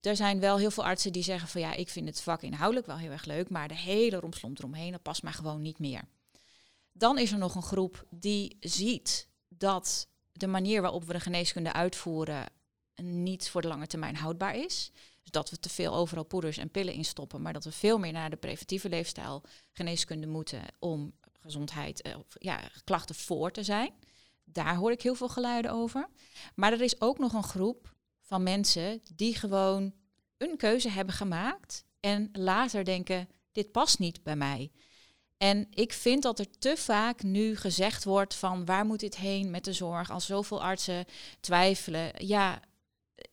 Er zijn wel heel veel artsen die zeggen van ja, ik vind het vak inhoudelijk wel heel erg leuk, maar de hele romslomp eromheen, dat past mij gewoon niet meer. Dan is er nog een groep die ziet dat de manier waarop we de geneeskunde uitvoeren niet voor de lange termijn houdbaar is. Dus dat we te veel overal poeders en pillen instoppen, maar dat we veel meer naar de preventieve leefstijl geneeskunde moeten om gezondheid, eh, ja, klachten voor te zijn. Daar hoor ik heel veel geluiden over. Maar er is ook nog een groep van mensen die gewoon een keuze hebben gemaakt en later denken, dit past niet bij mij. En ik vind dat er te vaak nu gezegd wordt van waar moet dit heen met de zorg, als zoveel artsen twijfelen. Ja,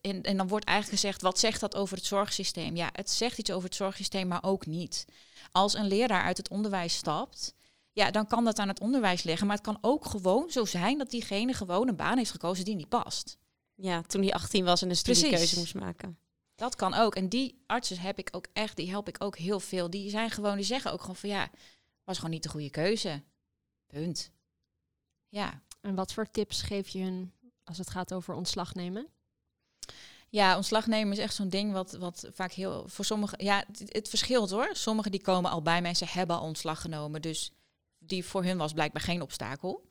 en, en dan wordt eigenlijk gezegd, wat zegt dat over het zorgsysteem? Ja, het zegt iets over het zorgsysteem, maar ook niet. Als een leraar uit het onderwijs stapt, ja, dan kan dat aan het onderwijs liggen. Maar het kan ook gewoon zo zijn dat diegene gewoon een baan heeft gekozen die niet past. Ja, toen hij 18 was en een studiekeuze moest maken. Dat kan ook. En die artsen heb ik ook echt, die help ik ook heel veel. Die zijn gewoon, die zeggen ook gewoon van ja, was gewoon niet de goede keuze. Punt. Ja. En wat voor tips geef je hun als het gaat over ontslag nemen? Ja, ontslag nemen is echt zo'n ding wat, wat vaak heel voor sommigen. Ja, het, het, verschilt hoor. Sommigen die komen al bij mij, ze hebben al ontslag genomen. Dus die voor hun was blijkbaar geen obstakel.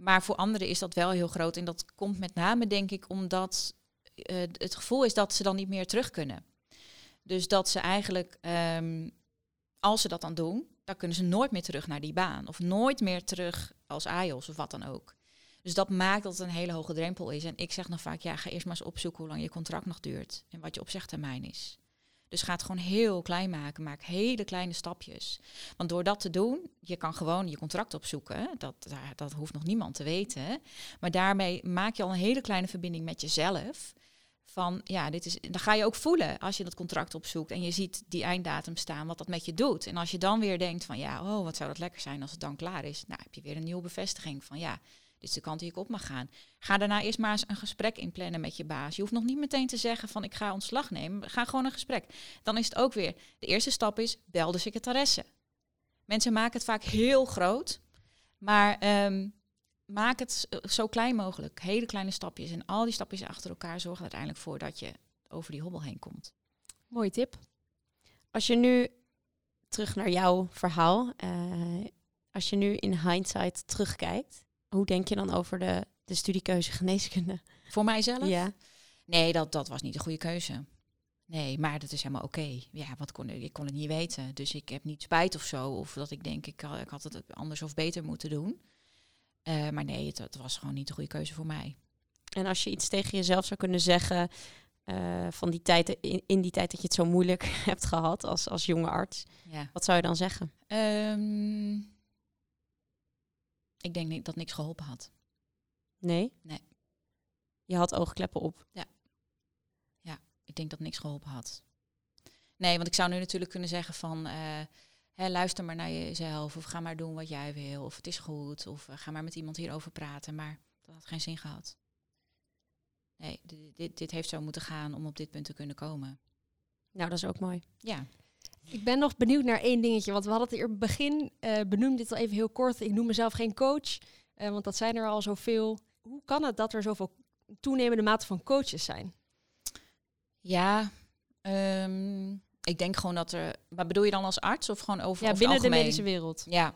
Maar voor anderen is dat wel heel groot. En dat komt met name, denk ik, omdat uh, het gevoel is dat ze dan niet meer terug kunnen. Dus dat ze eigenlijk, um, als ze dat dan doen, dan kunnen ze nooit meer terug naar die baan. Of nooit meer terug als AIOS of wat dan ook. Dus dat maakt dat het een hele hoge drempel is. En ik zeg nog vaak, ja, ga eerst maar eens opzoeken hoe lang je contract nog duurt. En wat je opzegtermijn is. Dus ga het gewoon heel klein maken. Maak hele kleine stapjes. Want door dat te doen, je kan gewoon je contract opzoeken. Dat, dat hoeft nog niemand te weten. Maar daarmee maak je al een hele kleine verbinding met jezelf. Van ja, dit is, dan ga je ook voelen als je dat contract opzoekt en je ziet die einddatum staan, wat dat met je doet. En als je dan weer denkt van ja, oh, wat zou dat lekker zijn als het dan klaar is. Nou, heb je weer een nieuwe bevestiging van ja, dit is de kant die ik op mag gaan. Ga daarna eerst maar eens een gesprek inplannen met je baas. Je hoeft nog niet meteen te zeggen van ik ga ontslag nemen. Ga gewoon een gesprek. Dan is het ook weer, de eerste stap is bel de secretaresse. Mensen maken het vaak heel groot, maar um, maak het zo klein mogelijk. Hele kleine stapjes. En al die stapjes achter elkaar zorgen uiteindelijk voor dat je over die hobbel heen komt. Mooie tip. Als je nu terug naar jouw verhaal, uh, als je nu in hindsight terugkijkt, hoe denk je dan over de, de studiekeuze geneeskunde? Voor mijzelf? Ja. Nee, dat, dat was niet de goede keuze. Nee, maar dat is helemaal oké. Ja, wat kon ik? Ik kon het niet weten. Dus ik heb niet spijt of zo. Of dat ik denk, ik, ik had het anders of beter moeten doen. Uh, maar nee, het, het, was gewoon niet de goede keuze voor mij. En als je iets tegen jezelf zou kunnen zeggen uh, van die tijd, in, in, die tijd dat je het zo moeilijk (laughs) hebt gehad als, als jonge arts, ja. wat zou je dan zeggen? Um, ik denk dat niks geholpen had. Nee? Nee. Je had oogkleppen op? Ja. Ja, ik denk dat niks geholpen had. Nee, want ik zou nu natuurlijk kunnen zeggen van... Uh, hè, luister maar naar jezelf of ga maar doen wat jij wil. Of het is goed of uh, ga maar met iemand hierover praten. Maar dat had geen zin gehad. nee, dit, dit, dit heeft zo moeten gaan om op dit punt te kunnen komen. Nou, dat is ook mooi. Ja. Ik ben nog benieuwd naar één dingetje. Want we hadden het in het begin, eh benoemd dit al even heel kort. Ik noem mezelf geen coach, eh, want dat zijn er al zoveel. Hoe kan het dat er zoveel toenemende mate van coaches zijn? Ja, ehm, ik denk gewoon dat er... Maar bedoel je dan als arts of gewoon over, Ja, binnen de medische wereld. Ja.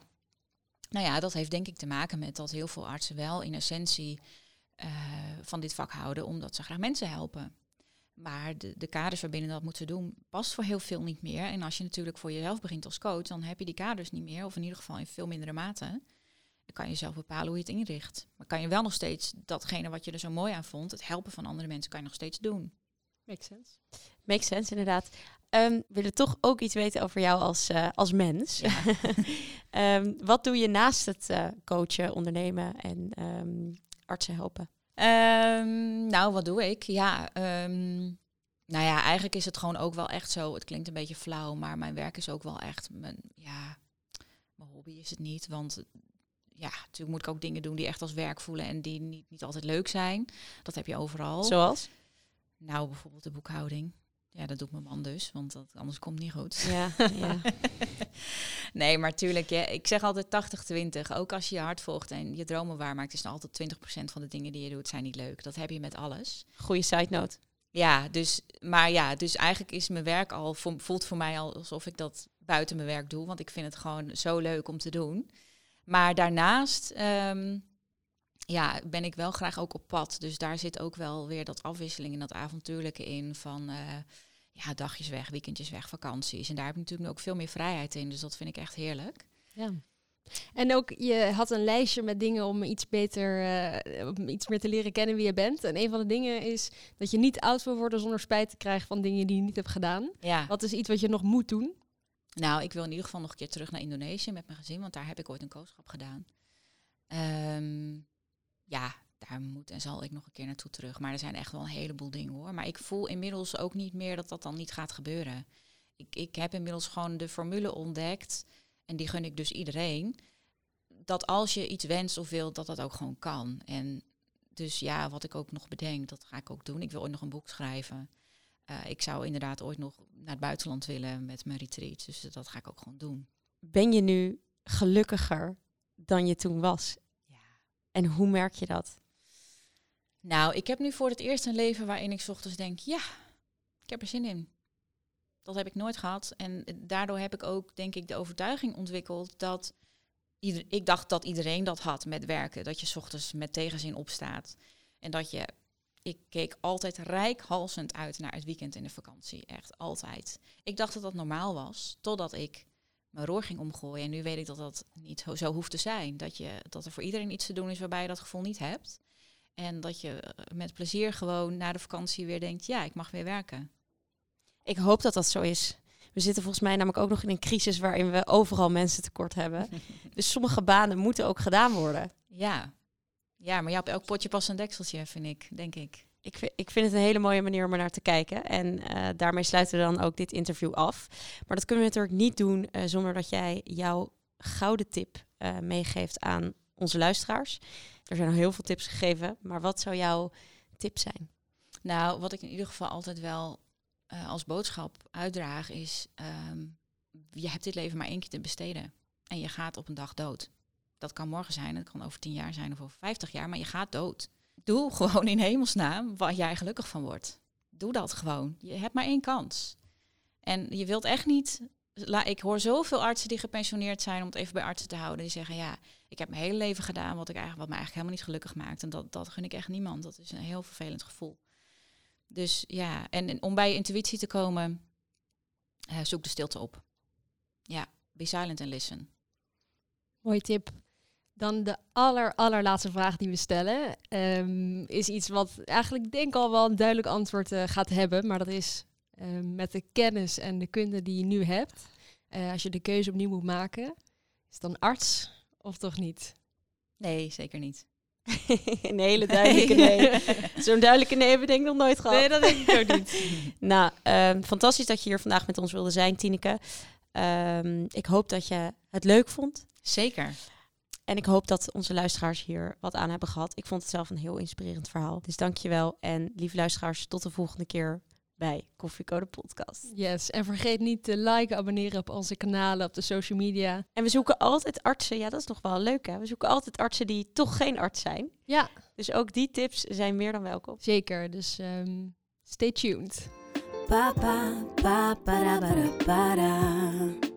Nou ja, dat heeft denk ik te maken met dat heel veel artsen wel in essentie eh, van dit vak houden, omdat ze graag mensen helpen. Maar de, de kaders waarbinnen dat moeten doen, past voor heel veel niet meer. En als je natuurlijk voor jezelf begint als coach, dan heb je die kaders niet meer, of in ieder geval in veel mindere mate. Dan kan je zelf bepalen hoe je het inricht. Maar kan je wel nog steeds datgene wat je er zo mooi aan vond, het helpen van andere mensen, kan je nog steeds doen. Makes sense. Makes sense, inderdaad. Ehm, we willen toch ook iets weten over jou als, eh, als mens. Ja. (laughs) Ehm, wat doe je naast het eh, coachen, ondernemen en ehm, artsen helpen? Ehm, nou, wat doe ik? Ja, ehm, nou ja, eigenlijk is het gewoon ook wel echt zo. Het klinkt een beetje flauw, maar mijn werk is ook wel echt mijn, ja, mijn hobby is het niet. Want ja, natuurlijk moet ik ook dingen doen die echt als werk voelen en die niet, niet altijd leuk zijn. Dat heb je overal. Zoals? Nou, bijvoorbeeld de boekhouding. Ja, dat doet mijn man dus, want dat, anders komt het niet goed. Ja, ja. (laughs) nee, maar tuurlijk, ja, ik zeg altijd 80-20. Ook als je je hart volgt en je dromen waarmaakt, is dan altijd 20% van de dingen die je doet zijn niet leuk. Dat heb je met alles. Goeie side note. Ja, dus, maar ja, dus eigenlijk is mijn werk al, vo- voelt voor mij al alsof ik dat buiten mijn werk doe, want ik vind het gewoon zo leuk om te doen. Maar daarnaast, ehm, ja, ben ik wel graag ook op pad. Dus daar zit ook wel weer dat afwisseling en dat avontuurlijke in van, eh, ja, dagjes weg, weekendjes weg, vakanties. En daar heb ik natuurlijk ook veel meer vrijheid in, dus dat vind ik echt heerlijk. Ja. En ook, je had een lijstje met dingen om iets beter, eh, om iets meer te leren kennen wie je bent. En een van de dingen is dat je niet oud wil worden zonder spijt te krijgen van dingen die je niet hebt gedaan. Ja. Wat is iets wat je nog moet doen? Nou, ik wil in ieder geval nog een keer terug naar Indonesië met mijn gezin, want daar heb ik ooit een kooschap gedaan. Ehm, ja, daar moet en zal ik nog een keer naartoe terug. Maar er zijn echt wel een heleboel dingen hoor. Maar ik voel inmiddels ook niet meer dat dat dan niet gaat gebeuren. Ik, ik heb inmiddels gewoon de formule ontdekt, en die gun ik dus iedereen, dat als je iets wenst of wilt, dat dat ook gewoon kan. En dus ja, wat ik ook nog bedenk, dat ga ik ook doen. Ik wil ooit nog een boek schrijven. Eh, ik zou inderdaad ooit nog naar het buitenland willen met mijn retreat. Dus dat ga ik ook gewoon doen. Ben je nu gelukkiger dan je toen was? En hoe merk je dat? Nou, ik heb nu voor het eerst een leven waarin ik ochtends denk, ja, ik heb er zin in. Dat heb ik nooit gehad. En daardoor heb ik ook, denk ik, de overtuiging ontwikkeld dat ieder, ik dacht dat iedereen dat had met werken. Dat je ochtends met tegenzin opstaat. En dat je, ik keek altijd rijkhalsend uit naar het weekend en de vakantie. Echt altijd. Ik dacht dat dat normaal was, totdat ik mijn roer ging omgooien. En nu weet ik dat dat niet zo- zo hoeft te zijn. Dat, je, dat er voor iedereen iets te doen is waarbij je dat gevoel niet hebt. En dat je eh, met plezier gewoon na de vakantie weer denkt, ja, ik mag weer werken. Ik hoop dat dat zo is. We zitten volgens mij namelijk ook nog in een crisis waarin we overal mensen tekort hebben. (laughs) Dus sommige banen moeten ook gedaan worden. Ja. Ja, maar ja, op elk potje past een dekseltje, vind ik, denk ik. Ik vind, ik vind het een hele mooie manier om er naar te kijken. En eh, daarmee sluiten we dan ook dit interview af. Maar dat kunnen we natuurlijk niet doen eh, zonder dat jij jouw gouden tip eh, meegeeft aan onze luisteraars. Er zijn al heel veel tips gegeven, maar wat zou jouw tip zijn? Nou, wat ik in ieder geval altijd wel als boodschap uitdraag is, ehm, je hebt dit leven maar één keer te besteden. En je gaat op een dag dood. Dat kan morgen zijn, dat kan over tien jaar zijn of over vijftig jaar, maar je gaat dood. Doe gewoon in hemelsnaam waar jij gelukkig van wordt. Doe dat gewoon. Je hebt maar één kans. En je wilt echt niet. Ik hoor zoveel artsen die gepensioneerd zijn, om het even bij artsen te houden, die zeggen: Ja, ik heb mijn hele leven gedaan wat, ik eigenlijk, wat me eigenlijk helemaal niet gelukkig maakt. En dat, dat gun ik echt niemand. Dat is een heel vervelend gevoel. Dus ja, en, en om bij je intuïtie te komen, eh, zoek de stilte op. Ja, be silent and listen. Mooie tip. Dan de aller, allerlaatste vraag die we stellen. ehm, is iets wat eigenlijk denk ik al wel een duidelijk antwoord eh, gaat hebben. Maar dat is ehm, met de kennis en de kunde die je nu hebt. eh, als je de keuze opnieuw moet maken. Is het dan arts of toch niet? Nee, zeker niet. (laughs) een hele duidelijke nee. Zo'n duidelijke nee hebben we denk ik nog nooit gehad. dat denk ik ook niet. (laughs) Nou, ehm, fantastisch dat je hier vandaag met ons wilde zijn, Tineke. Ehm, ik hoop dat je het leuk vond. Zeker. En ik hoop dat onze luisteraars hier wat aan hebben gehad. Ik vond het zelf een heel inspirerend verhaal. Dus dankjewel. En lieve luisteraars, tot de volgende keer bij Koffiecode Podcast. Yes, en vergeet niet te liken, abonneren op onze kanalen, op de social media. En we zoeken altijd artsen. Ja, dat is nog wel leuk hè. We zoeken altijd artsen die toch geen arts zijn. Ja, Dus ook die tips zijn meer dan welkom. zeker. Dus ehm, stay tuned. Da ba da ba da.